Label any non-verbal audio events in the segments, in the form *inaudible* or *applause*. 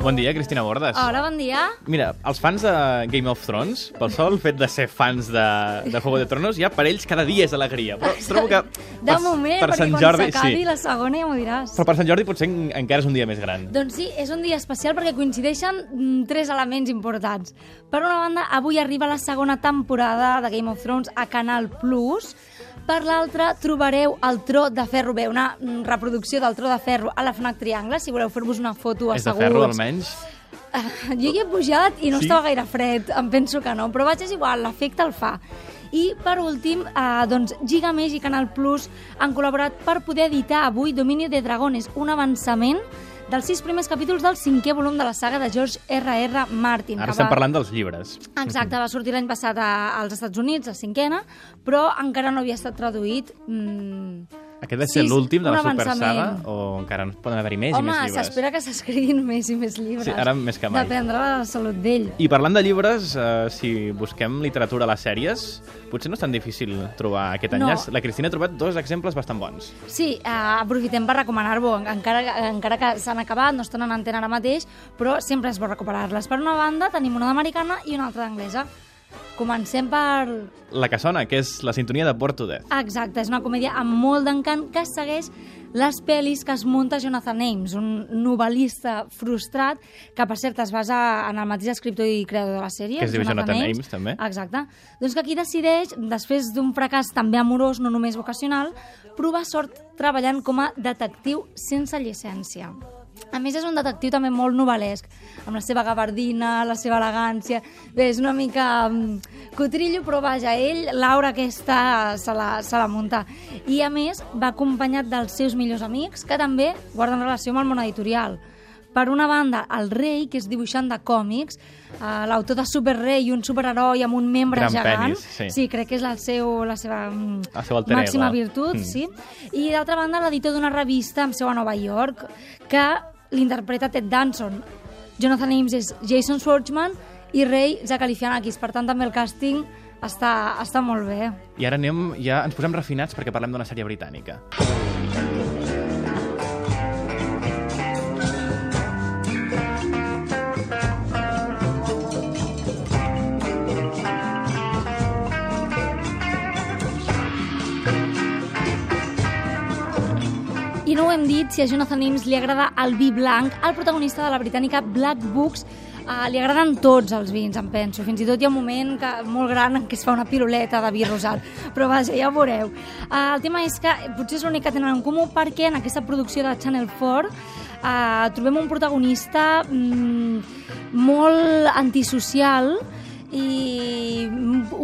Bon dia, Cristina Bordes. Hola, bon dia. Mira, els fans de Game of Thrones, pel sol *laughs* fet de ser fans de, de Juego de Tronos, ja per ells cada dia és alegria. Però trobo que... De per, moment, per Sant quan Jordi, s'acabi sí. la segona ja m'ho diràs. Però per Sant Jordi potser en- encara és un dia més gran. Doncs sí, és un dia especial perquè coincideixen mm, tres elements importants. Per una banda, avui arriba la segona temporada de Game of Thrones a Canal Plus. Per l'altra, trobareu el Tro de Ferro, bé, una reproducció del Tro de Ferro a la FNAC Triangle, si voleu fer-vos una foto És de asseguts. ferro, almenys. Ah, Jo hi he pujat i no Sí? estava gaire fred, em penso que no, però vaig, és igual, l'efecte el fa. I, per últim, eh, doncs, Gigamesh i Canal Plus han col·laborat per poder editar avui Dominio de Dragones, un avançament dels sis primers capítols del cinquè volum de la saga de George R.R. Martin. Ara estem va- parlant dels llibres. Exacte, va sortir l'any passat a, als Estats Units, la cinquena, però encara no havia estat traduït. Mm, Aquest va ser Sí, l'últim de la un Super Saga avançament. o encara en poden haver-hi més i Home, més llibres? s'espera que s'escriguin *laughs* més i més llibres. Sí, ara més que mai. Dependrà de la salut d'ell. I parlant de llibres, eh, si busquem literatura a les sèries, potser no és tan difícil trobar aquest No. enllaç. La Cristina ha trobat dos exemples bastant bons. Sí, eh, aprofitem per recomanar-vos, encara, encara que s'han acabat, no estan en antena ara mateix, però sempre és bo recuperar-les. Per una banda, tenim una d'americana i una altra d'anglesa. Comencem per... La que sona, que és la sintonia de Porto Death. Exacte, és una comèdia amb molt d'encant que segueix les pel·lis que es munta Jonathan Ames, un novel·lista frustrat que, per cert, es basa en el mateix escriptor i creador de la sèrie. Que es diu Jonathan Ames, també. Exacte. Doncs que aquí decideix, després d'un fracàs també amorós, no només vocacional, provar sort treballant com a detectiu sense llicència. A més, és un detectiu també molt novel·lesc, amb la seva gabardina, la seva elegància... Bé, és una mica mm, cotrillo, però vaja, ell, l'aura aquesta, se la, se la munta. I, a més, va acompanyat dels seus millors amics, que també guarden relació amb el món editorial. Per una banda, el rei, que és dibuixant de còmics, eh, l'autor de Superrei i un superheroi amb un membre Gran gegant. penis, sí. sí, crec que és el seu, la seva mm, El seu màxima virtut, Mm. sí. I d'altra banda, l'editor d'una revista amb seu a Nova York, que l'interpreta Ted Danson. Jonathan Ames és Jason Schwartzman i Rei Zach Galifianakis. Per tant, també el càsting està, està molt bé. I ara anem, ja ens posem refinats perquè parlem d'una sèrie britànica. I no ho hem dit, si a Jonathan Ames li agrada el vi blanc, al protagonista de la britànica Black Books eh, li agraden tots els vins, em penso. Fins i tot hi ha un moment que, molt gran en què es fa una piruleta de vi rosat. Però vaja, ja ho veureu. Eh, el tema és que potser és l'únic que tenen en comú perquè en aquesta producció de Channel 4 eh, trobem un protagonista mm, molt antisocial i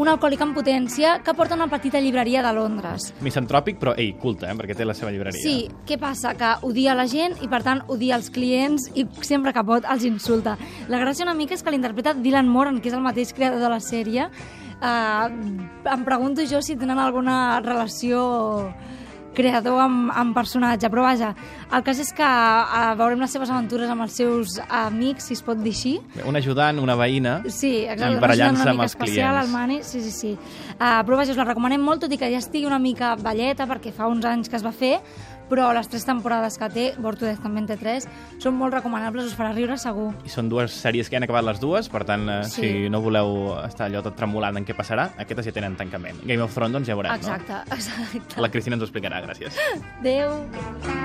un alcohòlic en potència que porta una petita llibreria de Londres. Misantròpic, però, ei, culte, eh, perquè té la seva llibreria. Sí, què passa? Que odia la gent i, per tant, odia els clients i sempre que pot els insulta. La gràcia una mica és que l'interpreta Dylan Moran, que és el mateix creador de la sèrie. Uh, em pregunto jo si tenen alguna relació creador amb, amb personatge, però vaja, el cas és que uh, veurem les seves aventures amb els seus amics, si es pot dir així, Un ajudant, una veïna, Sí, exacte. i barallant-se amb els especial, clients. el Mani, sí, sí, sí. Uh, però vaja, us la recomanem molt, tot i que ja estigui una mica velleta, perquè fa uns anys que es va fer, però les tres temporades que té, Born to Death també en té tres, són molt recomanables, us farà riure segur. I són dues sèries que han acabat les dues, per tant, eh, Sí. si no voleu estar allò tot tremolant en què passarà, aquestes ja tenen tancament. Game of Thrones, doncs ja veurem, Exacte, *laughs* exacte. no? La Cristina ens ho explicarà, gràcies. Adéu.